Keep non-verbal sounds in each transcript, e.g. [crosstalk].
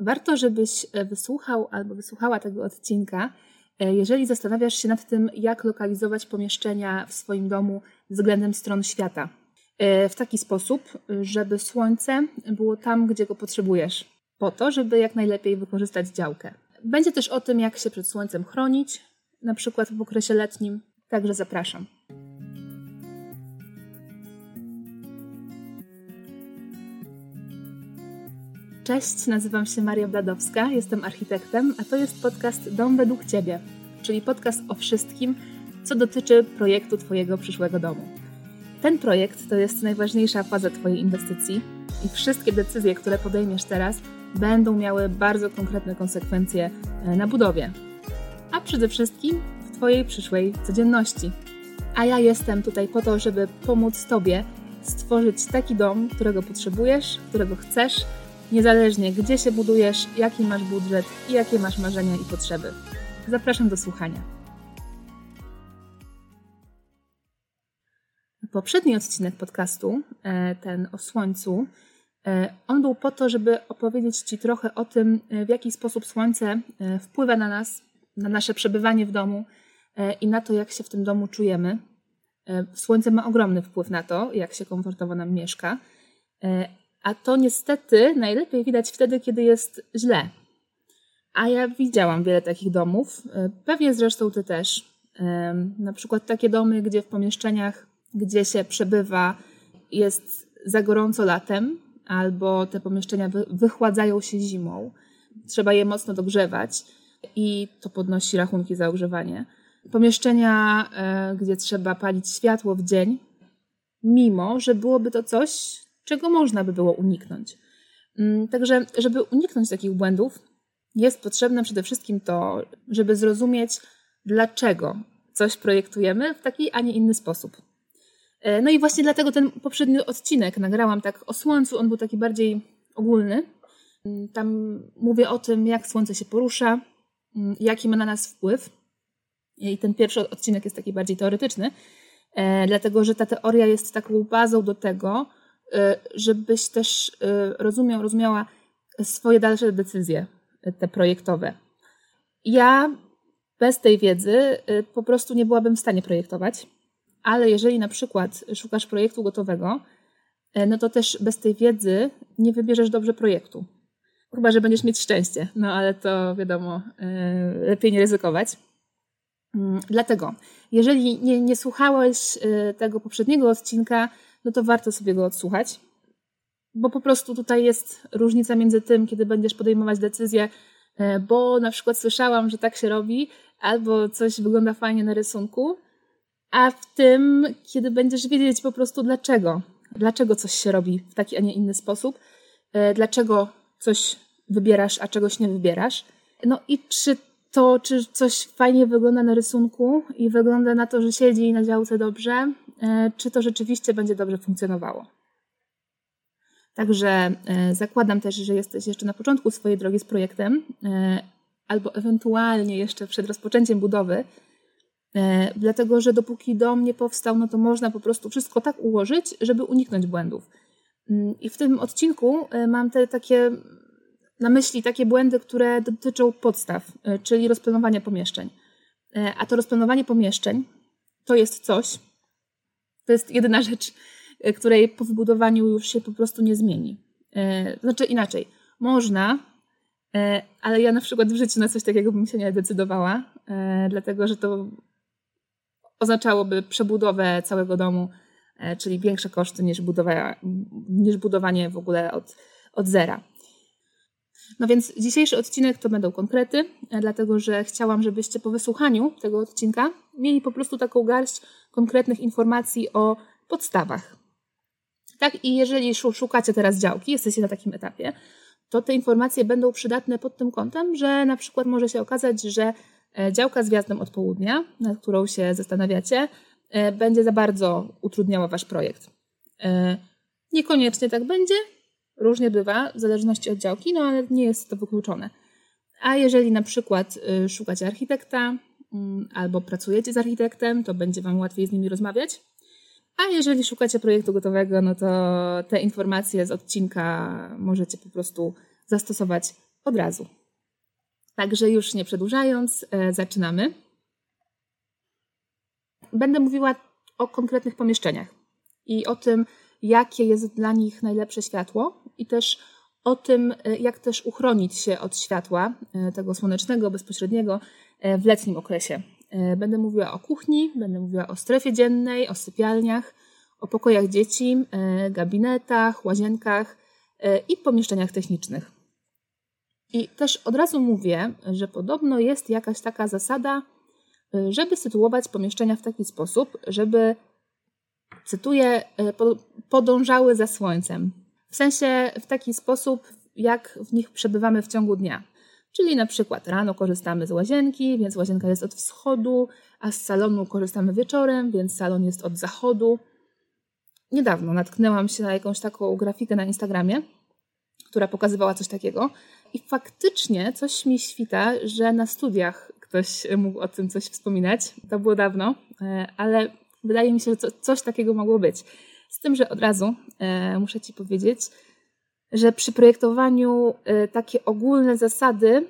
Warto, żebyś wysłuchał albo wysłuchała tego odcinka, jeżeli zastanawiasz się nad tym, jak lokalizować pomieszczenia w swoim domu względem stron świata. W taki sposób, żeby słońce było tam, gdzie go potrzebujesz, po to, żeby jak najlepiej wykorzystać działkę. Będzie też o tym, jak się przed słońcem chronić, na przykład w okresie letnim. Także zapraszam. Cześć, nazywam się Maria Bladowska, jestem architektem, a to jest podcast Dom według Ciebie, czyli podcast o wszystkim, co dotyczy projektu Twojego przyszłego domu. Ten projekt to jest najważniejsza faza Twojej inwestycji i wszystkie decyzje, które podejmiesz teraz, będą miały bardzo konkretne konsekwencje e, na budowie, a przede wszystkim w Twojej przyszłej codzienności. A ja jestem tutaj po to, żeby pomóc Tobie stworzyć taki dom, którego potrzebujesz, którego chcesz, niezależnie gdzie się budujesz, jaki masz budżet i jakie masz marzenia i potrzeby. Zapraszam do słuchania. Poprzedni odcinek podcastu, e, ten o słońcu, E, on był po to, żeby opowiedzieć Ci trochę o tym, e, w jaki sposób słońce wpływa na nas, na nasze przebywanie w domu i na to, jak się w tym domu czujemy. Słońce ma ogromny wpływ na to, jak się komfortowo nam mieszka, a to niestety najlepiej widać wtedy, kiedy jest źle. A ja widziałam wiele takich domów, pewnie zresztą Ty też. Na przykład takie domy, gdzie w pomieszczeniach, gdzie się przebywa, jest za gorąco latem, albo te pomieszczenia wychładzają się zimą. Trzeba je mocno dogrzewać i to podnosi rachunki za ogrzewanie. Pomieszczenia, e, gdzie trzeba palić światło w dzień, mimo że byłoby to coś, czego można by było uniknąć. Mm, także, żeby uniknąć takich błędów, jest potrzebne przede wszystkim to, żeby zrozumieć, dlaczego coś projektujemy w taki, a nie inny sposób. E, no i właśnie dlatego ten poprzedni odcinek nagrałam tak o słońcu, on był taki bardziej ogólny. Mm, tam mówię o tym, jak słońce się porusza, mm, jaki ma na nas wpływ. I ten pierwszy odcinek jest taki bardziej teoretyczny, e, dlatego że ta teoria jest taką bazą do tego, żebyś też rozumiał, rozumiała swoje dalsze decyzje, te projektowe. Ja bez tej wiedzy po prostu nie byłabym w stanie projektować ale jeżeli na przykład szukasz projektu gotowego, no to też bez tej wiedzy nie wybierzesz dobrze projektu. Chyba, że będziesz mieć szczęście, no ale to wiadomo, lepiej nie ryzykować. Mm, dlatego, jeżeli nie, nie słuchałeś tego poprzedniego odcinka, no to warto sobie go odsłuchać, bo po prostu tutaj jest różnica między tym, kiedy będziesz podejmować decyzję, bo na przykład słyszałam, że tak się robi, albo coś wygląda fajnie na rysunku, a w tym, kiedy będziesz wiedzieć po prostu dlaczego. Dlaczego coś się robi w taki, a nie inny sposób. E, dlaczego coś wybierasz, a czegoś nie wybierasz. No i czy to, czy coś fajnie wygląda na rysunku i wygląda na to, że siedzi na działce dobrze, e, czy to rzeczywiście będzie dobrze funkcjonowało. Także e, zakładam też, że jesteś jeszcze na początku swojej drogi z projektem, albo ewentualnie jeszcze przed rozpoczęciem budowy, E, dlatego, że dopóki dom nie powstał, no to można po prostu wszystko tak ułożyć, żeby uniknąć błędów. Mm, I w tym odcinku e, mam te takie na myśli takie błędy, które dotyczą podstaw, e, czyli rozplanowania pomieszczeń. A to rozplanowanie pomieszczeń to jest coś, to jest jedyna rzecz, której po wybudowaniu już się po prostu nie zmieni. Znaczy inaczej, można, ale ja na przykład w życiu na coś takiego bym się nie decydowała, dlatego że to oznaczałoby przebudowę całego domu, e, czyli większe koszty niż, budowa, niż budowanie w ogóle od, od zera. No więc dzisiejszy odcinek to będą konkrety, e, dlatego że chciałam, żebyście po wysłuchaniu tego odcinka mieli po prostu taką garść konkretnych informacji o podstawach. Tak, i jeżeli szukacie teraz działki, jesteście na takim etapie, to te informacje będą przydatne pod tym kątem, że na przykład może się okazać, że E, działka z wjazdem od południa, nad którą się zastanawiacie, e, będzie za bardzo utrudniała Wasz projekt. E, niekoniecznie tak będzie, różnie bywa, w zależności od działki, no ale nie jest to wykluczone. A jeżeli na przykład szukacie architekta albo pracujecie z architektem, to będzie Wam łatwiej z nimi rozmawiać. A jeżeli szukacie projektu gotowego, no to te informacje z odcinka możecie po prostu zastosować od razu. Także już nie przedłużając, e, zaczynamy. Będę mówiła o konkretnych pomieszczeniach i o tym, jakie jest dla nich najlepsze światło i też o tym, e, jak też uchronić się od światła e, tego słonecznego, bezpośredniego w letnim okresie. Będę mówiła o kuchni, będę mówiła o strefie dziennej, o sypialniach, o pokojach dzieci, gabinetach, łazienkach i pomieszczeniach technicznych. I też od razu mówię, że podobno jest jakaś taka zasada, żeby sytuować pomieszczenia w taki sposób, żeby, cytuję, podążały za słońcem. W sensie w taki sposób, jak w nich przebywamy w ciągu dnia. Czyli na przykład rano korzystamy z łazienki, więc łazienka jest od wschodu, a z salonu korzystamy wieczorem, więc salon jest od zachodu. Niedawno natknęłam się na jakąś taką grafikę na Instagramie, która pokazywała coś takiego. I faktycznie coś mi świta, że na studiach ktoś mógł o tym coś wspominać. To było dawno, e, ale wydaje mi się, że coś takiego mogło być. Z tym, że od razu e, muszę Ci powiedzieć, że przy projektowaniu e, takie ogólne zasady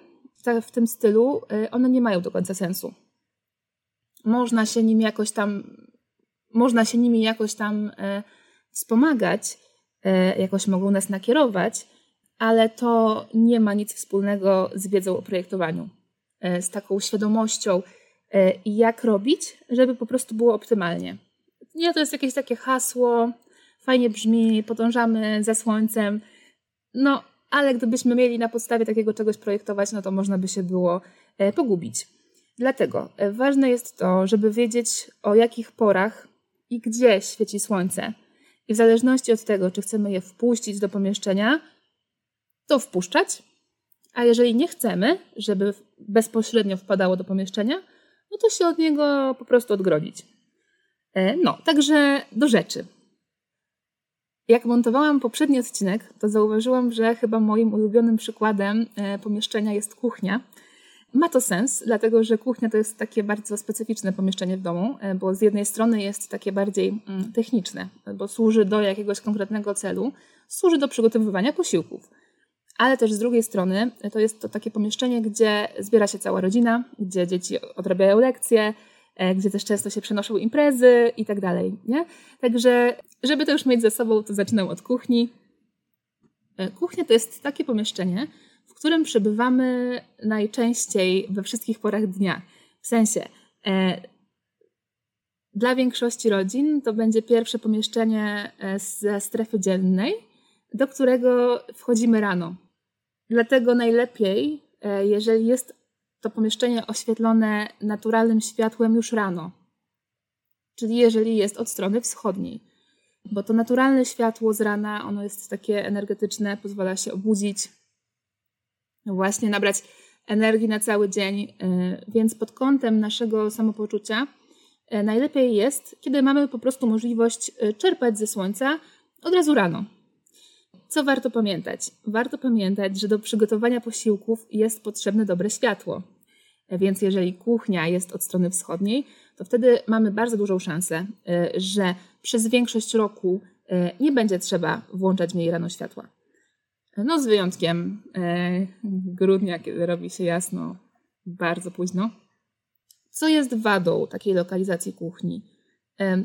w tym stylu, one nie mają do końca sensu. Można się nimi jakoś tam, można się nimi jakoś tam wspomagać, jakoś mogą nas nakierować, ale to nie ma nic wspólnego z wiedzą o projektowaniu, z taką świadomością, jak robić, żeby po prostu było optymalnie. Nie, to jest jakieś takie hasło, fajnie brzmi, podążamy za słońcem, no ale gdybyśmy mieli na podstawie takiego czegoś projektować, no to można by się było e, pogubić. Dlatego ważne jest to, żeby wiedzieć o jakich porach i gdzie świeci słońce. I w zależności od tego, czy chcemy je wpuścić do pomieszczenia, to wpuszczać, a jeżeli nie chcemy, żeby bezpośrednio wpadało do pomieszczenia, no to się od niego po prostu odgrodzić. E, no, także do rzeczy. Jak montowałam poprzedni odcinek, to zauważyłam, że chyba moim ulubionym przykładem e, pomieszczenia jest kuchnia. Ma to sens, dlatego że kuchnia to jest takie bardzo specyficzne pomieszczenie w domu, e, bo z jednej strony jest takie bardziej mm, techniczne, bo służy do jakiegoś konkretnego celu, służy do przygotowywania posiłków ale też z drugiej strony to jest to takie pomieszczenie, gdzie zbiera się cała rodzina, gdzie dzieci odrabiają lekcje, e, gdzie też często się przenoszą imprezy i tak dalej. Także, żeby to już mieć ze sobą, to zaczynam od kuchni. E, kuchnia to jest takie pomieszczenie, w którym przebywamy najczęściej we wszystkich porach dnia. W sensie, e, dla większości rodzin to będzie pierwsze pomieszczenie ze strefy dziennej, do którego wchodzimy rano. Dlatego najlepiej, e, jeżeli jest to pomieszczenie oświetlone naturalnym światłem już rano, czyli jeżeli jest od strony wschodniej. Bo to naturalne światło z rana, ono jest takie energetyczne, pozwala się obudzić, właśnie nabrać energii na cały dzień, e, więc pod kątem naszego samopoczucia e, najlepiej jest, kiedy mamy po prostu możliwość czerpać ze słońca od razu rano. Co warto pamiętać? Warto pamiętać, że do przygotowania posiłków jest potrzebne dobre światło. Więc jeżeli kuchnia jest od strony wschodniej, to wtedy mamy bardzo dużą szansę, e, że przez większość roku e, nie będzie trzeba włączać w niej rano światła. No z wyjątkiem e, grudnia, kiedy robi się jasno bardzo późno. Co jest wadą takiej lokalizacji kuchni?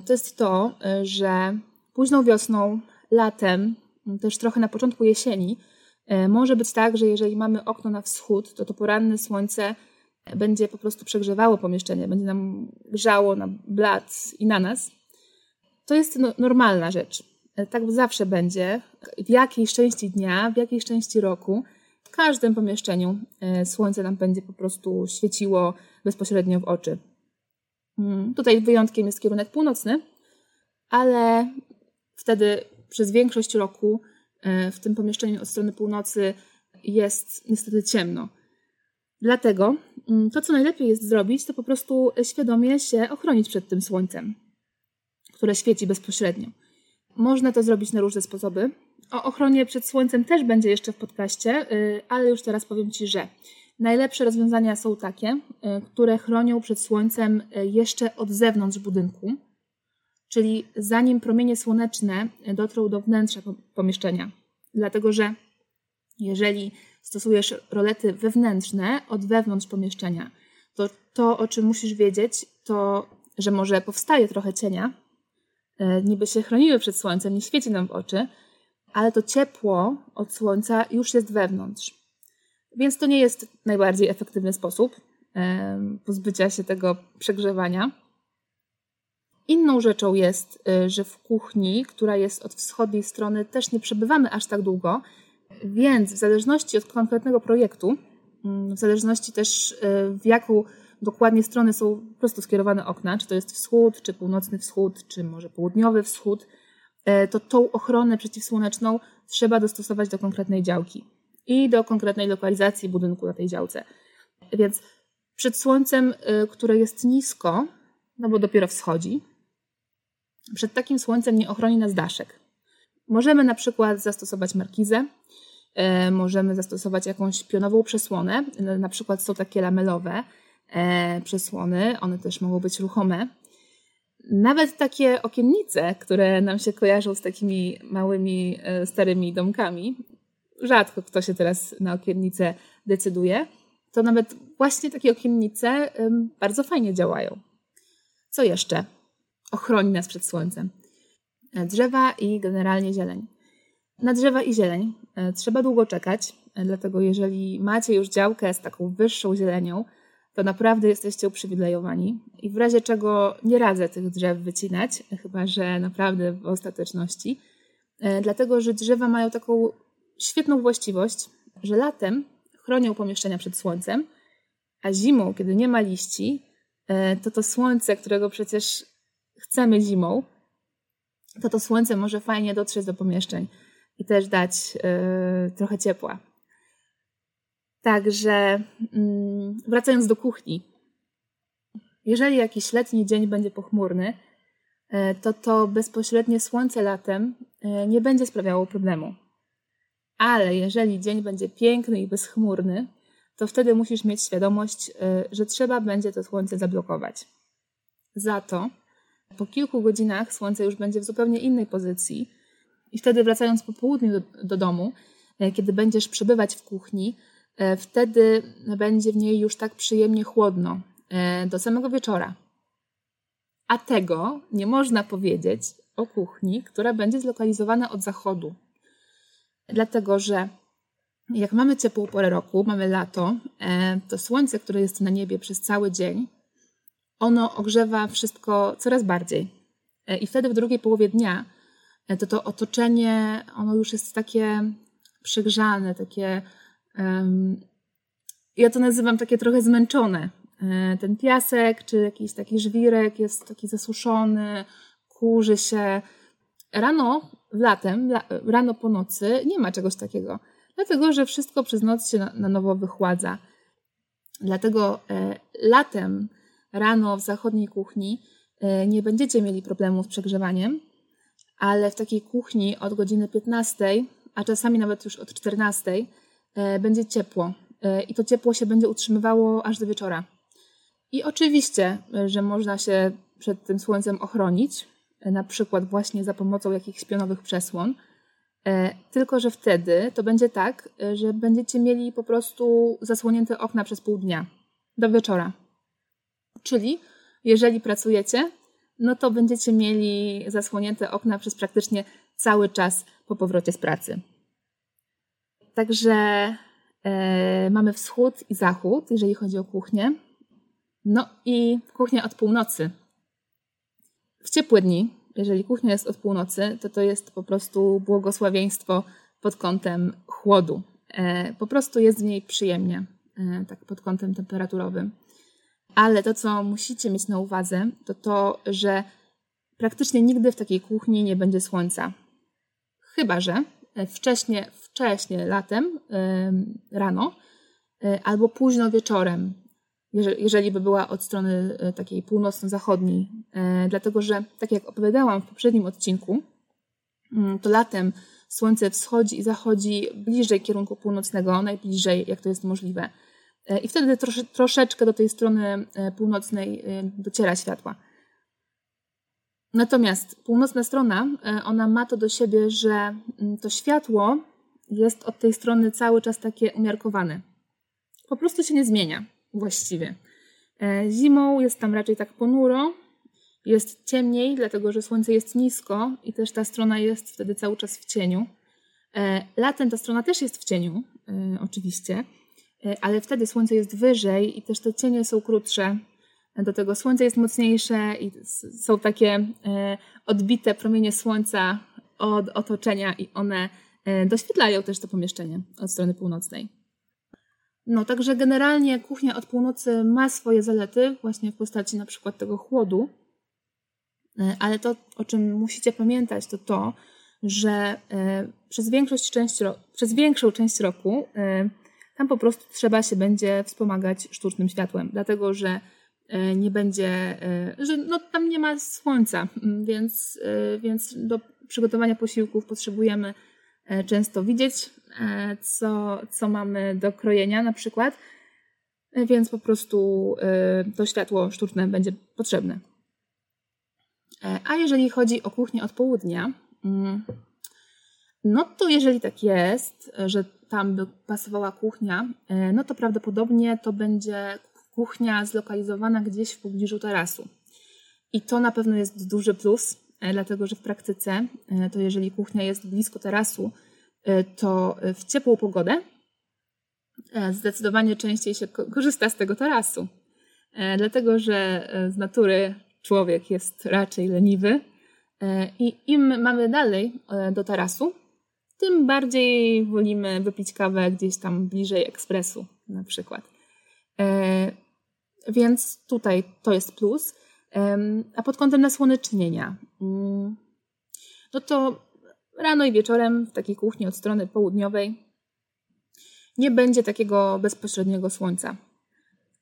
To jest to, że późną wiosną, latem też trochę na początku jesieni, e, może być tak, że jeżeli mamy okno na wschód, to to poranne słońce będzie po prostu przegrzewało pomieszczenie, będzie nam grzało na blat i na nas. To jest no, normalna rzecz. E, tak zawsze będzie. W jakiejś części dnia, w jakiejś części roku, w każdym pomieszczeniu e, słońce nam będzie po prostu świeciło bezpośrednio w oczy. Mm, tutaj wyjątkiem jest kierunek północny, ale wtedy przez większość roku e, w tym pomieszczeniu od strony północy jest niestety ciemno. Dlatego mm, to, co najlepiej jest zrobić, to po prostu świadomie się ochronić przed tym słońcem, które świeci bezpośrednio. Można to zrobić na różne sposoby. O ochronie przed słońcem też będzie jeszcze w podcaście, y, ale już teraz powiem Ci, że najlepsze rozwiązania są takie, y, które chronią przed słońcem y, jeszcze od zewnątrz budynku czyli zanim promienie słoneczne dotrą do wnętrza pomieszczenia. Dlatego, że jeżeli stosujesz rolety wewnętrzne od wewnątrz pomieszczenia, to to, o czym musisz wiedzieć, to, że może powstaje trochę cienia, e, niby się chronimy przed słońcem, nie świeci nam w oczy, ale to ciepło od słońca już jest wewnątrz. Więc to nie jest najbardziej efektywny sposób pozbycia się tego przegrzewania. Inną rzeczą jest, y, że w kuchni, która jest od wschodniej strony, też nie przebywamy aż tak długo, więc w zależności od konkretnego projektu, mm, w zależności też y, w jaką dokładnie stronę są po prostu skierowane okna, czy to jest wschód, czy północny wschód, czy może południowy wschód, y, to tą ochronę przeciwsłoneczną trzeba dostosować do konkretnej działki i do konkretnej lokalizacji budynku na tej działce. Więc przed słońcem, które jest nisko, no bo dopiero wschodzi, przed takim słońcem nie ochroni nas daszek. Możemy na przykład zastosować markizę, e, możemy zastosować jakąś pionową przesłonę, na przykład są takie lamelowe e, przesłony, one też mogą być ruchome. Nawet takie okiennice, które nam się kojarzą z takimi małymi, e, starymi domkami, rzadko kto się teraz na okiennice decyduje, to nawet właśnie takie okiennice bardzo fajnie działają. Co jeszcze? Ochroni nas przed słońcem. E, drzewa i generalnie zieleń. Na drzewa i zieleń e, trzeba długo czekać, e, dlatego jeżeli macie już działkę z taką wyższą zielenią, to naprawdę jesteście uprzywilejowani i w razie czego nie radzę tych drzew wycinać, chyba że naprawdę w ostateczności, dlatego że drzewa mają taką świetną właściwość, że latem chronią pomieszczenia przed słońcem, a zimą, kiedy nie ma liści, to to słońce, którego przecież chcemy zimą, to to słońce może fajnie dotrzeć do pomieszczeń i też dać yy, trochę ciepła. Także yy, wracając do kuchni. Jeżeli jakiś letni dzień będzie pochmurny, yy, to to bezpośrednie słońce latem y, nie będzie sprawiało problemu. Ale jeżeli dzień będzie piękny i bezchmurny, to wtedy musisz mieć świadomość, y, że trzeba będzie to słońce zablokować. Za to po kilku godzinach słońce już będzie w zupełnie innej pozycji i wtedy wracając po południu do, do domu, e, kiedy będziesz przebywać w kuchni, e, wtedy będzie w niej już tak przyjemnie chłodno e, do samego wieczora. A tego nie można powiedzieć o kuchni, która będzie zlokalizowana od zachodu. Dlatego, że jak mamy ciepłą porę roku, mamy lato, to słońce, które jest na niebie przez cały dzień, ono ogrzewa wszystko coraz bardziej. E, I wtedy w drugiej połowie dnia e, to to otoczenie, ono już jest takie przegrzane, takie, um, ja to nazywam takie trochę zmęczone. E, ten piasek czy jakiś taki żwirek jest taki zasuszony, kurzy się. Rano, latem, rano po nocy nie ma czegoś takiego, dlatego że wszystko przez noc się na, na nowo wychładza. Dlatego e, latem rano w zachodniej kuchni e, nie będziecie mieli problemu z przegrzewaniem, ale w takiej kuchni od godziny 15, a czasami nawet już od 14 e, będzie ciepło e, i to ciepło się będzie utrzymywało aż do wieczora. I oczywiście, że można się przed tym słońcem ochronić, na przykład właśnie za pomocą jakichś pionowych przesłon, tylko że wtedy to będzie tak, że będziecie mieli po prostu zasłonięte okna przez pół dnia do wieczora. Czyli jeżeli pracujecie, no to będziecie mieli zasłonięte okna przez praktycznie cały czas po powrocie z pracy. Także e, mamy wschód i zachód, jeżeli chodzi o kuchnię. No i kuchnia od północy. W ciepłe dni, jeżeli kuchnia jest od północy, to to jest po prostu błogosławieństwo pod kątem chłodu. E, po prostu jest w niej przyjemnie, e, tak pod kątem temperaturowym. Ale to, co musicie mieć na uwadze, to to, że praktycznie nigdy w takiej kuchni nie będzie słońca. Chyba, że wcześnie, wcześnie latem, rano, e, albo późno wieczorem, jeżeli by była od strony e, takiej północno-zachodniej. E, dlatego, że tak jak opowiadałam w poprzednim odcinku, mm, to latem słońce wschodzi i zachodzi bliżej kierunku północnego, najbliżej jak to jest możliwe. E, I wtedy trosze, troszeczkę do tej strony e, północnej e, dociera światła. Natomiast północna strona, ona ma to do siebie, że mm, to światło jest od tej strony cały czas takie umiarkowane. Po prostu się nie zmienia właściwie. Zimą jest tam raczej tak ponuro, jest ciemniej, dlatego że słońce jest nisko i też ta strona jest wtedy cały czas w cieniu. Latem ta strona też jest w cieniu, oczywiście, ale wtedy słońce jest wyżej i też te cienie są krótsze. Do tego słońce jest mocniejsze i są takie odbite promienie słońca od otoczenia i one doświetlają też to pomieszczenie od strony północnej. No, także generalnie kuchnia od północy ma swoje zalety, właśnie w postaci na przykład tego chłodu, ale to, o czym musicie pamiętać, to to, że przez, część przez większą część roku tam po prostu trzeba się będzie wspomagać sztucznym światłem, dlatego że nie będzie, że no, tam nie ma słońca, więc, więc do przygotowania posiłków potrzebujemy często widzieć E, co, co mamy do krojenia na przykład, e, więc po prostu e, to światło sztuczne będzie potrzebne. A jeżeli chodzi o kuchnię od południa, mm, no to jeżeli tak jest, że tam by pasowała kuchnia, no to prawdopodobnie to będzie kuchnia zlokalizowana gdzieś w pobliżu tarasu. I to na pewno jest duży plus, dlatego że w praktyce, to jeżeli kuchnia jest blisko tarasu, E, to w ciepłą pogodę e, zdecydowanie częściej się korzysta z tego tarasu. E, dlatego, że z natury człowiek jest raczej leniwy i im mamy dalej do tarasu, tym bardziej wolimy wypić kawę gdzieś tam bliżej ekspresu na przykład. Więc tutaj to jest plus. A pod kątem nasłonecznienia, mm, no to rano i wieczorem w takiej kuchni od strony południowej nie będzie takiego bezpośredniego słońca.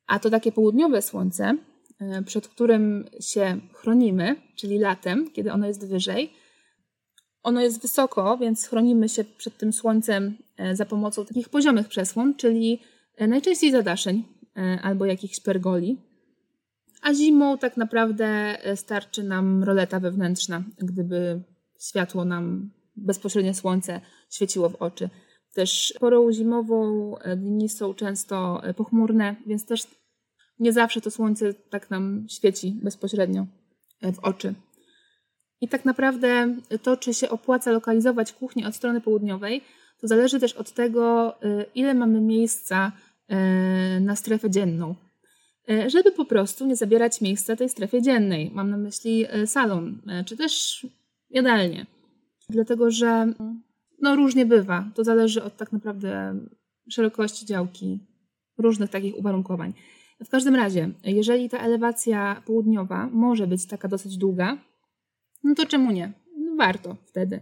A to takie południowe słońce, e, przed którym się chronimy, czyli latem, kiedy ono jest wyżej, ono jest wysoko, więc chronimy się przed tym słońcem e, za pomocą takich poziomych przesłon, czyli e, najczęściej zadaszeń albo jakichś pergoli. A zimą tak naprawdę starczy nam roleta wewnętrzna, gdyby światło nam bezpośrednie słońce świeciło w oczy. Też porą zimową e, dni są często e, pochmurne, więc też nie zawsze to słońce tak nam świeci bezpośrednio e, w oczy. I tak naprawdę to, czy się opłaca lokalizować kuchnię od strony południowej, to zależy też od tego, ile mamy miejsca na strefę dzienną. Żeby po prostu nie zabierać miejsca tej strefie dziennej. Mam na myśli salon, czy też jadalnię dlatego że no różnie bywa. To zależy od tak naprawdę szerokości działki, różnych takich uwarunkowań. W każdym razie, jeżeli ta elewacja południowa może być taka dosyć długa, no to czemu nie? No warto wtedy.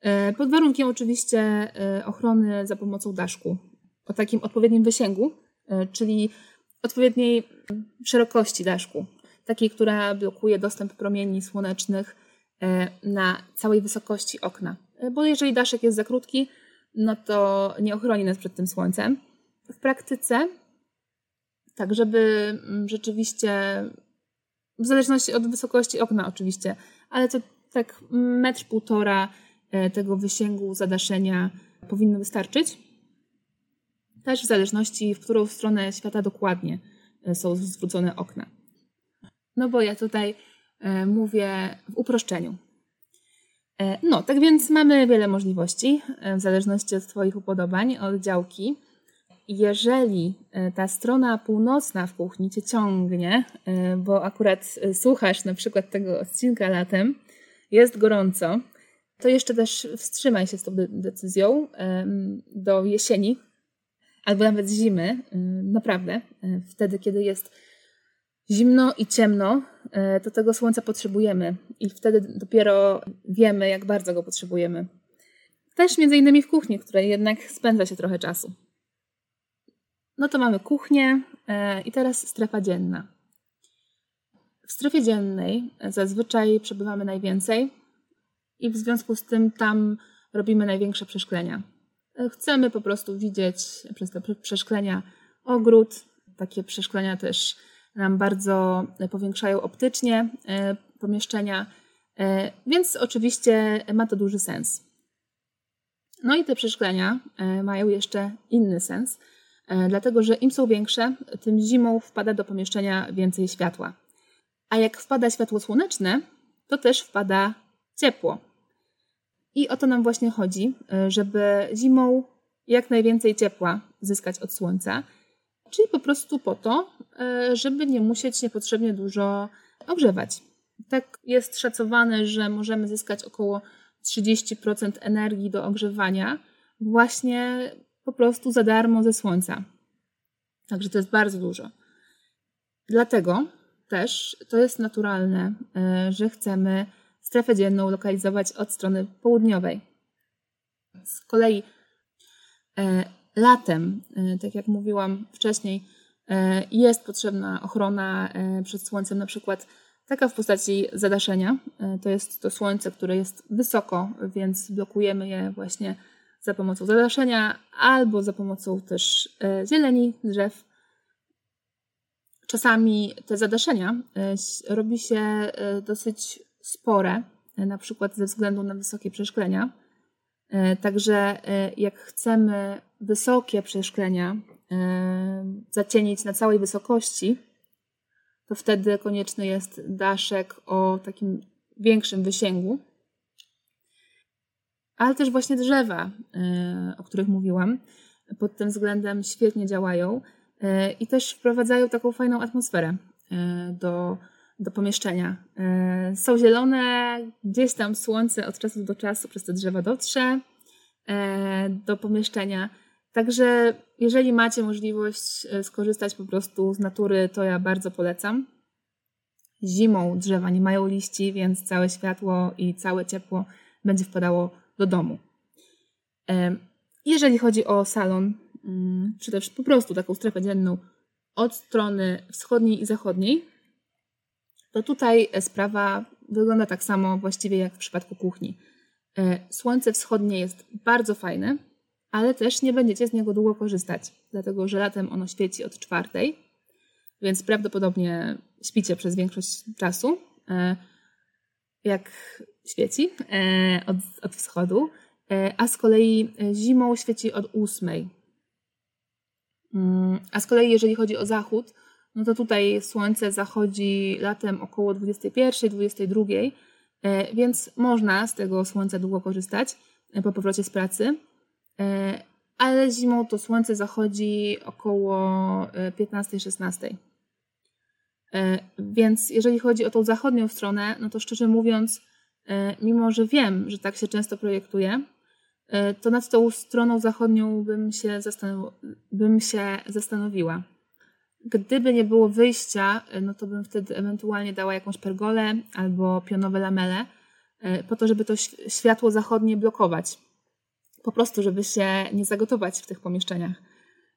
E, pod warunkiem oczywiście e, ochrony za pomocą daszku o takim odpowiednim wysięgu, e, czyli odpowiedniej szerokości daszku, takiej, która blokuje dostęp promieni słonecznych na całej wysokości okna. Bo jeżeli daszek jest za krótki, no to nie ochroni nas przed tym słońcem. W praktyce, tak żeby mm, rzeczywiście, w zależności od wysokości okna oczywiście, ale to tak metr, półtora e, tego wysięgu zadaszenia powinno wystarczyć. Też w zależności, w którą stronę świata dokładnie są zwrócone okna. No bo ja tutaj E, mówię w uproszczeniu. E, no, tak więc mamy wiele możliwości e, w zależności od Twoich upodobań, od działki. Jeżeli ta strona północna w kuchni Cię ciągnie, bo akurat słuchasz na przykład tego odcinka latem, jest gorąco, to jeszcze też wstrzymaj się z tą decyzją do jesieni albo nawet zimy, naprawdę, wtedy, kiedy jest zimno i ciemno, e, to tego słońca potrzebujemy i wtedy dopiero wiemy, jak bardzo go potrzebujemy. Też między innymi w kuchni, w której jednak spędza się trochę czasu. No to mamy kuchnię e, i teraz strefa dzienna. W strefie dziennej zazwyczaj przebywamy najwięcej i w związku z tym tam robimy największe przeszklenia. E, chcemy po prostu widzieć przez te przeszklenia ogród, takie przeszklenia też nam bardzo powiększają optycznie e, pomieszczenia, więc oczywiście ma to duży sens. No i te przeszklenia mają jeszcze inny sens, dlatego że im są większe, tym zimą wpada do pomieszczenia więcej światła. A jak wpada światło słoneczne, to też wpada ciepło. I o to nam właśnie chodzi, żeby zimą jak najwięcej ciepła zyskać od słońca, czyli po prostu po to, e, żeby nie musieć niepotrzebnie dużo ogrzewać. Tak jest szacowane, że możemy zyskać około 30% energii do ogrzewania właśnie po prostu za darmo ze słońca. Także to jest bardzo dużo. Dlatego też to jest naturalne, e, że chcemy strefę dzienną lokalizować od strony południowej. Z kolei E, latem, e, tak jak mówiłam wcześniej, jest potrzebna ochrona przed słońcem, na przykład taka w postaci zadaszenia. To jest to słońce, które jest wysoko, więc blokujemy je właśnie za pomocą zadaszenia albo za pomocą też zieleni drzew. Czasami te zadaszenia robi się dosyć spore, na przykład ze względu na wysokie przeszklenia E, także e, jak chcemy wysokie przeszklenia e, zacienić na całej wysokości, to wtedy konieczny jest daszek o takim większym wysięgu. Ale też właśnie drzewa, o których mówiłam, pod tym względem świetnie działają i też wprowadzają taką fajną atmosferę do, do pomieszczenia. Są zielone, gdzieś tam słońce od czasu do czasu przez te drzewa dotrze do pomieszczenia. Także jeżeli macie możliwość skorzystać po prostu z natury, to ja bardzo polecam. Zimą drzewa nie mają liści, więc całe światło i całe ciepło będzie wpadało do domu. Jeżeli chodzi o salon, mm, czy też po prostu taką strefę dzienną od strony wschodniej i zachodniej, to tutaj e, sprawa wygląda tak samo właściwie jak w przypadku kuchni. E, słońce wschodnie jest bardzo fajne, ale też nie będziecie z niego długo korzystać, dlatego że latem ono świeci od czwartej, więc prawdopodobnie śpicie przez większość czasu, e, jak świeci od, od wschodu, a z kolei zimą świeci od ósmej. Mm, a z kolei jeżeli chodzi o zachód, no to tutaj słońce zachodzi latem około 21-22, e, więc można z tego słońca długo korzystać e, po powrocie z pracy. E, ale zimą to słońce zachodzi około 15-16. Więc jeżeli chodzi o tą zachodnią stronę, no to szczerze mówiąc, mimo że wiem, że tak się często projektuje, to nad tą stroną zachodnią bym się, bym się zastanowiła. Gdyby nie było wyjścia, e, no to bym wtedy ewentualnie dała jakąś pergolę albo pionowe lamele, e, po to, żeby to światło zachodnie blokować. Po prostu, żeby się nie zagotować w tych pomieszczeniach.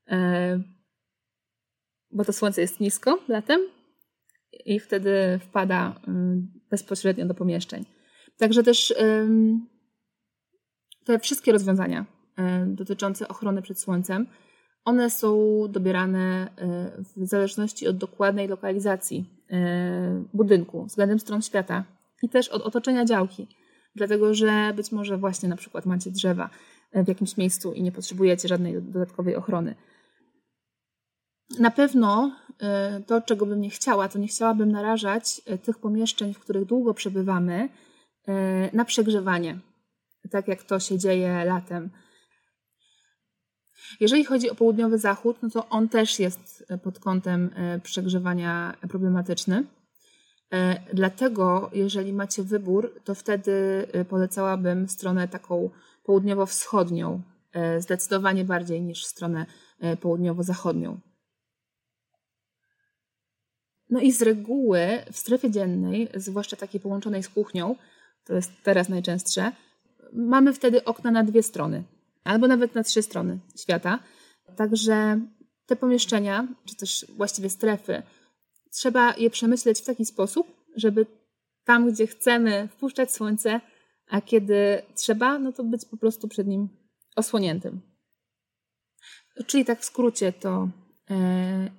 E, bo to słońce jest nisko latem i wtedy wpada bezpośrednio do pomieszczeń. Także też te wszystkie rozwiązania dotyczące ochrony przed słońcem one są dobierane e, w zależności od dokładnej lokalizacji e, budynku względem stron świata i też od otoczenia działki. Dlatego, że być może właśnie na przykład macie drzewa e, w jakimś miejscu i nie potrzebujecie żadnej dodatkowej ochrony. Na pewno to, czego bym nie chciała, to nie chciałabym narażać tych pomieszczeń, w których długo przebywamy, na przegrzewanie, tak jak to się dzieje latem jeżeli chodzi o południowy zachód, no to on też jest e, pod kątem e, przegrzewania problematyczny. Dlatego, jeżeli macie wybór, to wtedy polecałabym stronę taką południowo-wschodnią, zdecydowanie bardziej niż stronę południowo-zachodnią. No i z reguły w strefie dziennej, zwłaszcza takiej połączonej z kuchnią, to jest teraz najczęstsze, mamy wtedy okna na dwie strony albo nawet na trzy strony świata. Także te pomieszczenia, czy też właściwie strefy, trzeba je przemyśleć w taki sposób, żeby tam, gdzie chcemy wpuszczać słońce, a kiedy trzeba, no to być po prostu przed nim osłoniętym. Czyli tak w skrócie to e,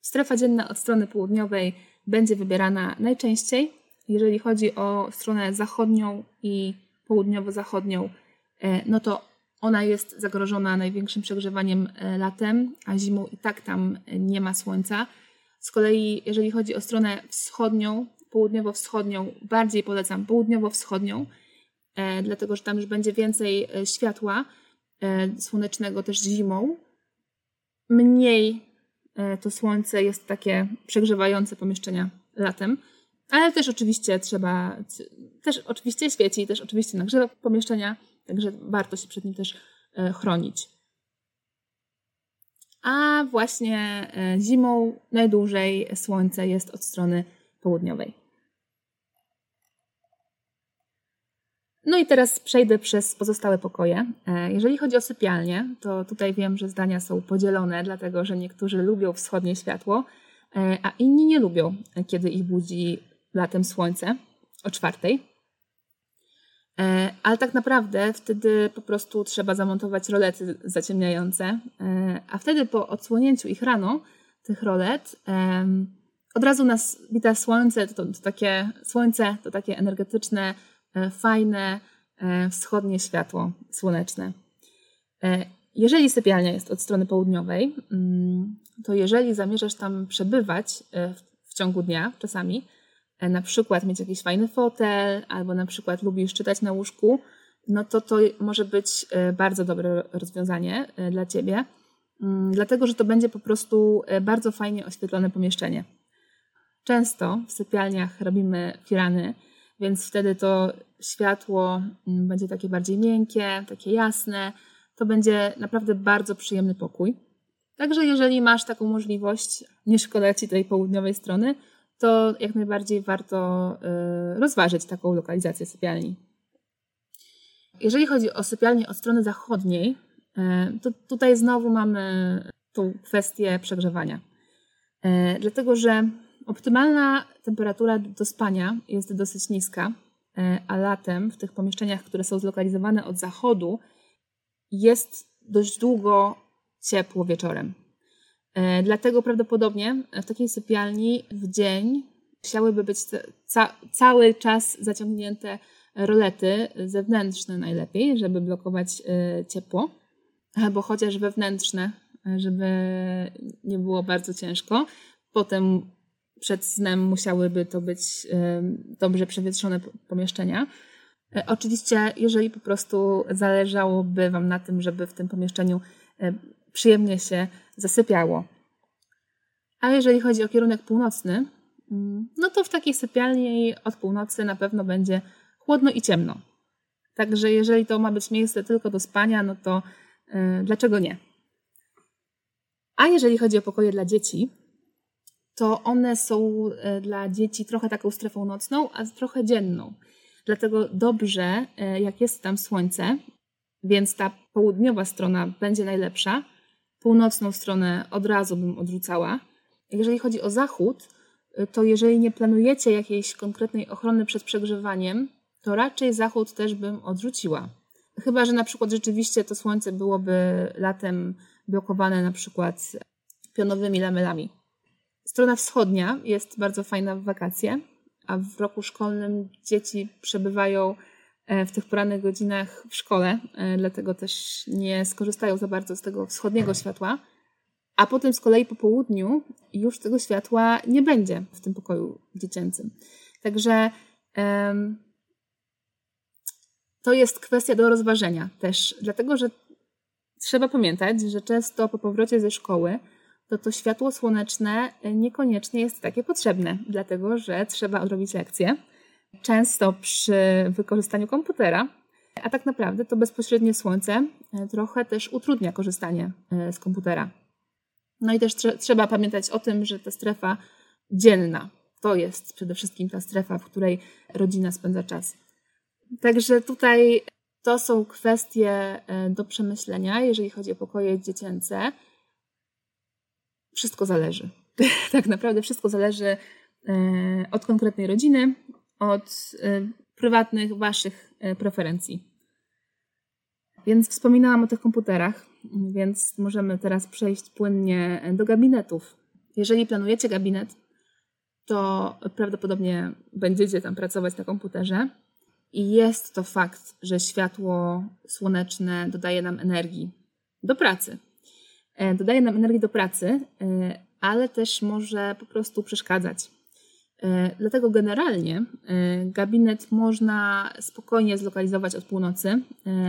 strefa dzienna od strony południowej będzie wybierana najczęściej. Jeżeli chodzi o stronę zachodnią i południowo-zachodnią, e, no to ona jest zagrożona największym przegrzewaniem latem, a zimą i tak tam nie ma słońca. Z kolei, jeżeli chodzi o stronę wschodnią, południowo-wschodnią, bardziej polecam południowo-wschodnią, e, dlatego że tam już będzie więcej e, światła e, słonecznego też zimą. Mniej e, to słońce jest takie przegrzewające pomieszczenia latem, ale też oczywiście trzeba, też oczywiście świeci, też oczywiście nagrzewa pomieszczenia, także warto się przed nim też e, chronić a właśnie e, zimą najdłużej słońce jest od strony południowej. No i teraz przejdę przez pozostałe pokoje. E, jeżeli chodzi o sypialnię, to tutaj wiem, że zdania są podzielone, dlatego że niektórzy lubią wschodnie światło, a inni nie lubią, kiedy ich budzi latem słońce o czwartej. E, ale tak naprawdę wtedy po prostu trzeba zamontować rolety zaciemniające, e, a wtedy po odsłonięciu ich rano, tych rolet, od razu nas wita słońce, to, to takie słońce, to takie energetyczne, e, fajne, wschodnie światło słoneczne. Jeżeli sypialnia jest od strony południowej, mm, to jeżeli zamierzasz tam przebywać w ciągu dnia czasami, na przykład mieć jakiś fajny fotel, albo na przykład lubisz czytać na łóżku, no to to może być e, bardzo dobre rozwiązanie e, dla Ciebie, mm, dlatego że to będzie po prostu bardzo fajnie oświetlone pomieszczenie. Często w sypialniach robimy firany, więc wtedy to światło mm, będzie takie bardziej miękkie, takie jasne. To będzie naprawdę bardzo przyjemny pokój. Także jeżeli masz taką możliwość, nie szkoda Ci tej południowej strony, to jak najbardziej warto y, rozważyć taką lokalizację sypialni. Jeżeli chodzi o sypialnię od strony zachodniej, y, to tutaj znowu mamy tą kwestię przegrzewania. Y, dlatego, że optymalna temperatura do spania jest dosyć niska, a latem w tych pomieszczeniach, które są zlokalizowane od zachodu, jest dość długo ciepło wieczorem. E, dlatego prawdopodobnie w takiej sypialni w dzień musiałyby być ca cały czas zaciągnięte rolety zewnętrzne najlepiej, żeby blokować e, ciepło, albo chociaż wewnętrzne, żeby nie było bardzo ciężko. Potem przed snem musiałyby to być e, dobrze przewietrzone pomieszczenia. Oczywiście, jeżeli po prostu zależałoby Wam na tym, żeby w tym pomieszczeniu przyjemnie się zasypiało. A jeżeli chodzi o kierunek północny, mm, no to w takiej sypialni od północy na pewno będzie chłodno i ciemno. Także jeżeli to ma być miejsce tylko do spania, no to yy, dlaczego nie? A jeżeli chodzi o pokoje dla dzieci, to one są y, dla dzieci trochę taką strefą nocną, a trochę dzienną. Dlatego dobrze, y, jak jest tam słońce, więc ta południowa strona będzie najlepsza, północną stronę od razu bym odrzucała. Jeżeli chodzi o zachód, to jeżeli nie planujecie jakiejś konkretnej ochrony przed przegrzewaniem, to raczej zachód też bym odrzuciła. Chyba, że na przykład rzeczywiście to słońce byłoby latem blokowane na przykład pionowymi lamelami. Strona wschodnia jest bardzo fajna w wakacje, a w roku szkolnym dzieci przebywają w tych porannych godzinach w szkole, e, dlatego też nie skorzystają za bardzo z tego wschodniego światła. A potem z kolei po południu już tego światła nie będzie w tym pokoju dziecięcym. Także um, to jest kwestia do rozważenia też, dlatego że trzeba pamiętać, że często po powrocie ze szkoły to to światło słoneczne niekoniecznie jest takie potrzebne, dlatego że trzeba odrobić lekcje często przy wykorzystaniu komputera, a tak naprawdę to bezpośrednie słońce e, trochę też utrudnia korzystanie e, z komputera. No i też trze trzeba pamiętać o tym, że ta strefa dzielna to jest przede wszystkim ta strefa, w której rodzina spędza czas. Także tutaj to są kwestie e, do przemyślenia, jeżeli chodzi o pokoje dziecięce. Wszystko zależy. [laughs] tak naprawdę wszystko zależy od konkretnej rodziny, od y, prywatnych Waszych y, preferencji. Więc wspominałam o tych komputerach, więc możemy teraz przejść płynnie do gabinetów. Jeżeli planujecie gabinet, to prawdopodobnie będziecie tam pracować na komputerze. I jest to fakt, że światło słoneczne dodaje nam energii do pracy. E, dodaje nam energii do pracy, e, ale też może po prostu przeszkadzać. E, dlatego generalnie gabinet można spokojnie zlokalizować od północy,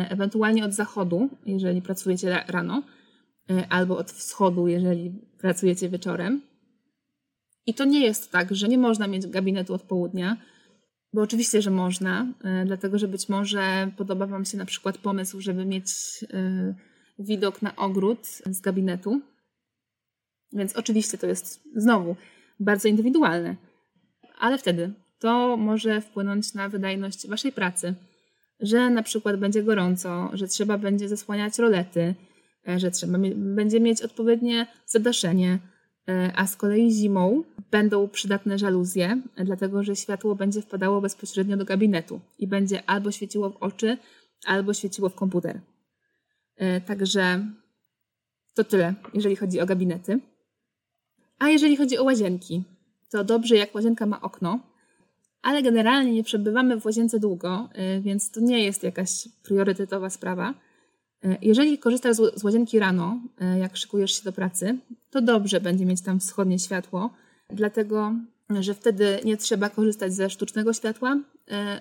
ewentualnie od zachodu, jeżeli pracujecie rano, albo od wschodu, jeżeli pracujecie wieczorem. I to nie jest tak, że nie można mieć gabinetu od południa, bo oczywiście, że można, dlatego że być może podoba Wam się na przykład pomysł, żeby mieć widok na ogród z gabinetu. Więc oczywiście to jest znowu bardzo indywidualne, ale wtedy to może wpłynąć na wydajność Waszej pracy, że na przykład będzie gorąco, że trzeba będzie zasłaniać rolety, e, że trzeba będzie mieć odpowiednie zadaszenie, e, a z kolei zimą będą przydatne żaluzje, dlatego że światło będzie wpadało bezpośrednio do gabinetu i będzie albo świeciło w oczy, albo świeciło w komputer. E, także to tyle, jeżeli chodzi o gabinety. A jeżeli chodzi o łazienki, to dobrze, jak łazienka ma okno, ale generalnie nie przebywamy w łazience długo, e, więc to nie jest jakaś priorytetowa sprawa. E, jeżeli korzystasz z łazienki rano, jak szykujesz się do pracy, to dobrze będzie mieć tam wschodnie światło, dlatego że wtedy nie trzeba korzystać ze sztucznego światła.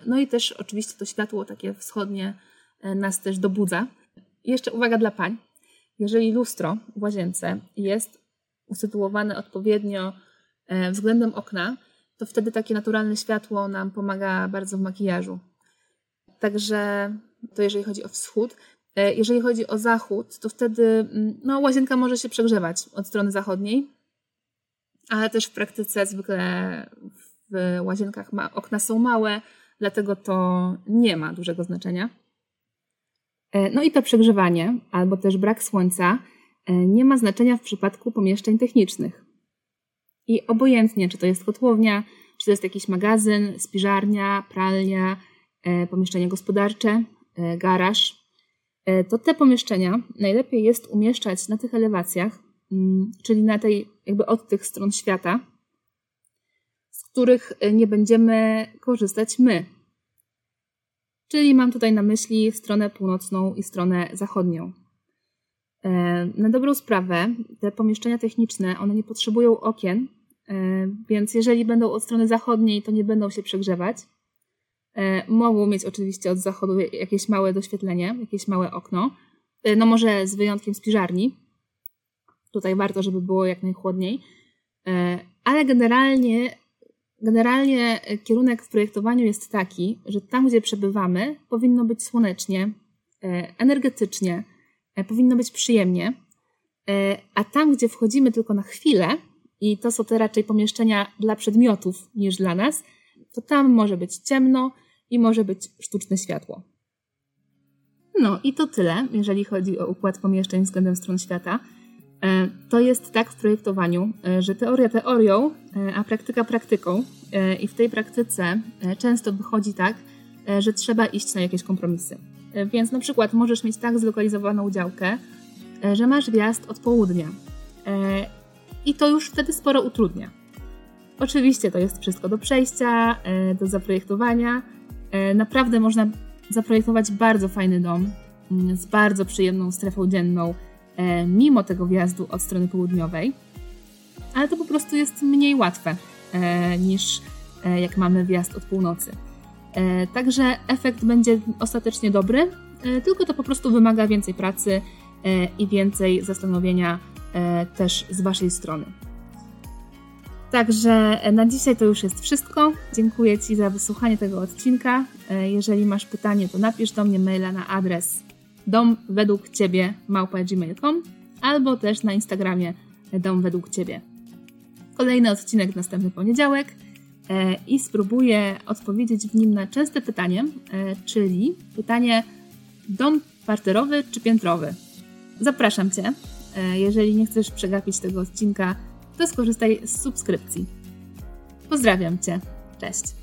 No i też oczywiście to światło takie wschodnie nas też dobudza. Jeszcze uwaga dla pań. Jeżeli lustro w łazience jest usytuowane odpowiednio względem okna, to wtedy takie naturalne światło nam pomaga bardzo w makijażu. Także to jeżeli chodzi o wschód. E, jeżeli chodzi o zachód, to wtedy mm, no, łazienka może się przegrzewać od strony zachodniej, ale też w praktyce zwykle w łazienkach okna są małe, dlatego to nie ma dużego znaczenia. E, no i to przegrzewanie, albo też brak słońca, e, nie ma znaczenia w przypadku pomieszczeń technicznych. I obojętnie, czy to jest kotłownia, czy to jest jakiś magazyn, spiżarnia, pralnia, e, pomieszczenie gospodarcze, garaż, to te pomieszczenia najlepiej jest umieszczać na tych elewacjach, mm, czyli na tej, jakby od tych stron świata, z których nie będziemy korzystać my, Czyli mam tutaj na myśli stronę północną i stronę zachodnią. E, na dobrą sprawę, te pomieszczenia techniczne, one nie potrzebują okien, e, więc jeżeli będą od strony zachodniej, to nie będą się przegrzewać. E, mogą mieć oczywiście od zachodu jakieś małe doświetlenie, jakieś małe okno. No może z wyjątkiem spiżarni. Tutaj warto, żeby było jak najchłodniej. Ale generalnie Generalnie kierunek w projektowaniu jest taki, że tam, gdzie przebywamy, powinno być słonecznie, energetycznie, powinno być przyjemnie, a tam, gdzie wchodzimy tylko na chwilę, i to są te raczej pomieszczenia dla przedmiotów niż dla nas, to tam może być ciemno i może być sztuczne światło. No i to tyle, jeżeli chodzi o układ pomieszczeń względem stron świata. E, to jest tak w projektowaniu, e, że teoria teorią, e, a praktyka praktyką. I w tej praktyce często wychodzi tak, że trzeba iść na jakieś kompromisy. Więc na przykład możesz mieć tak zlokalizowaną działkę, że masz wjazd od południa. I to już wtedy sporo utrudnia. Oczywiście to jest wszystko do przejścia, do zaprojektowania. Naprawdę można zaprojektować bardzo fajny dom mm, z bardzo przyjemną strefą dzienną, E, mimo tego wjazdu od strony południowej, ale to po prostu jest mniej łatwe e, niż e, jak mamy wjazd od północy. Także efekt będzie ostatecznie dobry, tylko to po prostu wymaga więcej pracy i więcej zastanowienia też z Waszej strony. Także na dzisiaj to już jest wszystko. Dziękuję Ci za wysłuchanie tego odcinka. Jeżeli masz pytanie, to napisz do mnie maila na adres dom według Ciebie małpa.gmail.com albo też na Instagramie dom według Ciebie. Kolejny odcinek następny poniedziałek e, i spróbuję odpowiedzieć w nim na częste pytanie, e, czyli pytanie dom parterowy czy piętrowy? Zapraszam Cię. E, jeżeli nie chcesz przegapić tego odcinka, to skorzystaj z subskrypcji. Pozdrawiam Cię. Cześć.